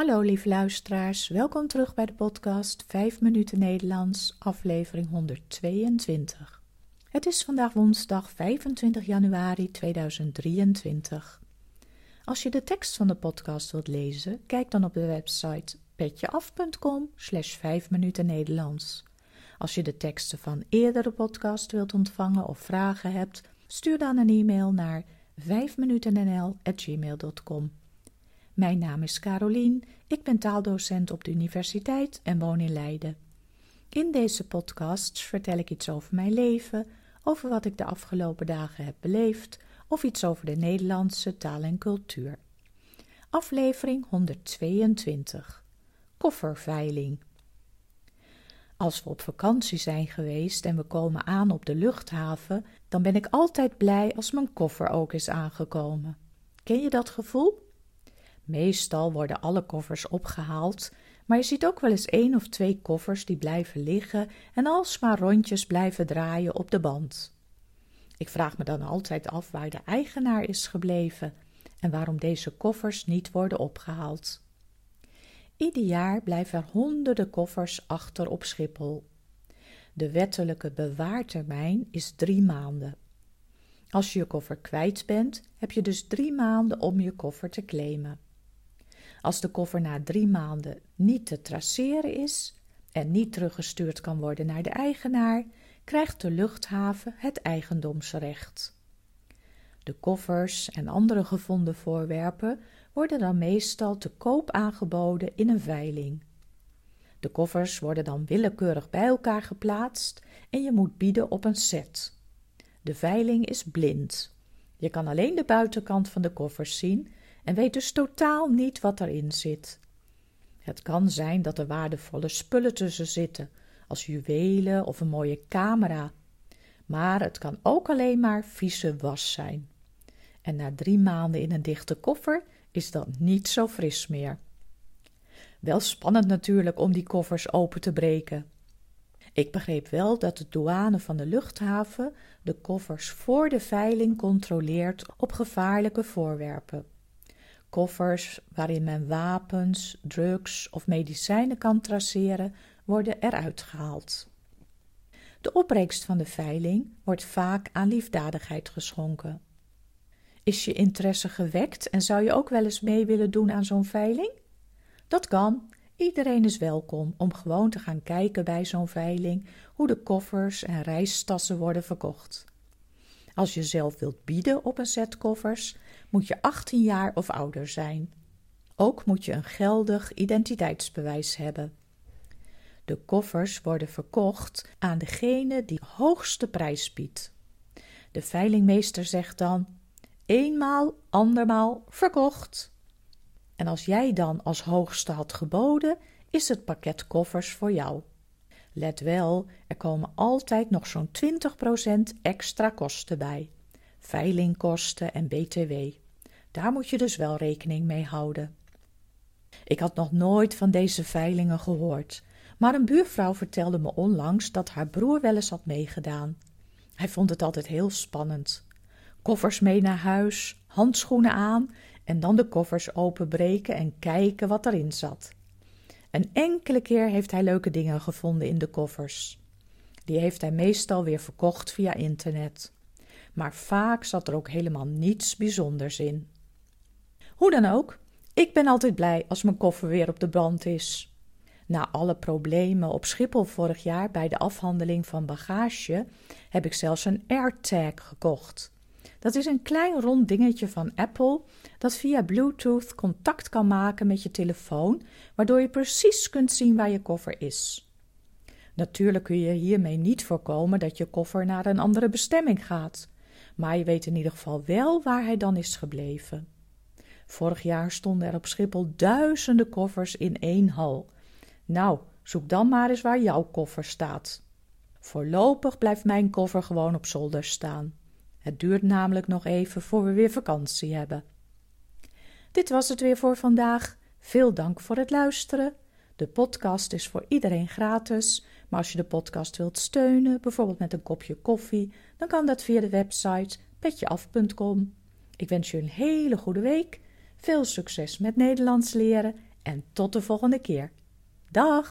Hallo lieve luisteraars, welkom terug bij de podcast 5 minuten Nederlands, aflevering 122. Het is vandaag woensdag 25 januari 2023. Als je de tekst van de podcast wilt lezen, kijk dan op de website petjeaf.com slash 5 minuten Nederlands. Als je de teksten van eerdere podcast wilt ontvangen of vragen hebt, stuur dan een e-mail naar 5minutennl.gmail.com. Mijn naam is Carolien, ik ben taaldocent op de universiteit en woon in Leiden. In deze podcasts vertel ik iets over mijn leven, over wat ik de afgelopen dagen heb beleefd of iets over de Nederlandse taal en cultuur. Aflevering 122 Kofferveiling als we op vakantie zijn geweest en we komen aan op de luchthaven, dan ben ik altijd blij als mijn koffer ook is aangekomen. Ken je dat gevoel? Meestal worden alle koffers opgehaald, maar je ziet ook wel eens één of twee koffers die blijven liggen en alsmaar rondjes blijven draaien op de band. Ik vraag me dan altijd af waar de eigenaar is gebleven en waarom deze koffers niet worden opgehaald. Ieder jaar blijven er honderden koffers achter op Schiphol. De wettelijke bewaartermijn is drie maanden. Als je je koffer kwijt bent, heb je dus drie maanden om je koffer te claimen. Als de koffer na drie maanden niet te traceren is en niet teruggestuurd kan worden naar de eigenaar, krijgt de luchthaven het eigendomsrecht. De koffers en andere gevonden voorwerpen worden dan meestal te koop aangeboden in een veiling. De koffers worden dan willekeurig bij elkaar geplaatst en je moet bieden op een set. De veiling is blind. Je kan alleen de buitenkant van de koffers zien en weet dus totaal niet wat erin zit. Het kan zijn dat er waardevolle spullen tussen zitten, als juwelen of een mooie camera, maar het kan ook alleen maar vieze was zijn. En na drie maanden in een dichte koffer is dat niet zo fris meer. Wel spannend natuurlijk om die koffers open te breken. Ik begreep wel dat de douane van de luchthaven de koffers voor de veiling controleert op gevaarlijke voorwerpen. Koffers waarin men wapens, drugs of medicijnen kan traceren, worden eruit gehaald. De opbrengst van de veiling wordt vaak aan liefdadigheid geschonken. Is je interesse gewekt en zou je ook wel eens mee willen doen aan zo'n veiling? Dat kan. Iedereen is welkom om gewoon te gaan kijken bij zo'n veiling hoe de koffers en reistassen worden verkocht. Als je zelf wilt bieden op een set koffers, moet je 18 jaar of ouder zijn. Ook moet je een geldig identiteitsbewijs hebben. De koffers worden verkocht aan degene die de hoogste prijs biedt. De veilingmeester zegt dan: eenmaal, andermaal verkocht. En als jij dan als hoogste had geboden, is het pakket koffers voor jou. Let wel, er komen altijd nog zo'n 20% extra kosten bij. Veilingkosten en BTW. Daar moet je dus wel rekening mee houden. Ik had nog nooit van deze veilingen gehoord, maar een buurvrouw vertelde me onlangs dat haar broer wel eens had meegedaan. Hij vond het altijd heel spannend koffers mee naar huis, handschoenen aan en dan de koffers openbreken en kijken wat erin zat. Een enkele keer heeft hij leuke dingen gevonden in de koffers. Die heeft hij meestal weer verkocht via internet. Maar vaak zat er ook helemaal niets bijzonders in. Hoe dan ook, ik ben altijd blij als mijn koffer weer op de band is. Na alle problemen op Schiphol vorig jaar bij de afhandeling van bagage heb ik zelfs een AirTag gekocht. Dat is een klein rond dingetje van Apple dat via Bluetooth contact kan maken met je telefoon, waardoor je precies kunt zien waar je koffer is. Natuurlijk kun je hiermee niet voorkomen dat je koffer naar een andere bestemming gaat, maar je weet in ieder geval wel waar hij dan is gebleven. Vorig jaar stonden er op Schiphol duizenden koffers in één hal. Nou, zoek dan maar eens waar jouw koffer staat. Voorlopig blijft mijn koffer gewoon op zolder staan. Het duurt namelijk nog even voor we weer vakantie hebben. Dit was het weer voor vandaag. Veel dank voor het luisteren. De podcast is voor iedereen gratis, maar als je de podcast wilt steunen, bijvoorbeeld met een kopje koffie, dan kan dat via de website petjeaf.com. Ik wens je een hele goede week, veel succes met Nederlands leren En tot de volgende keer. Dag!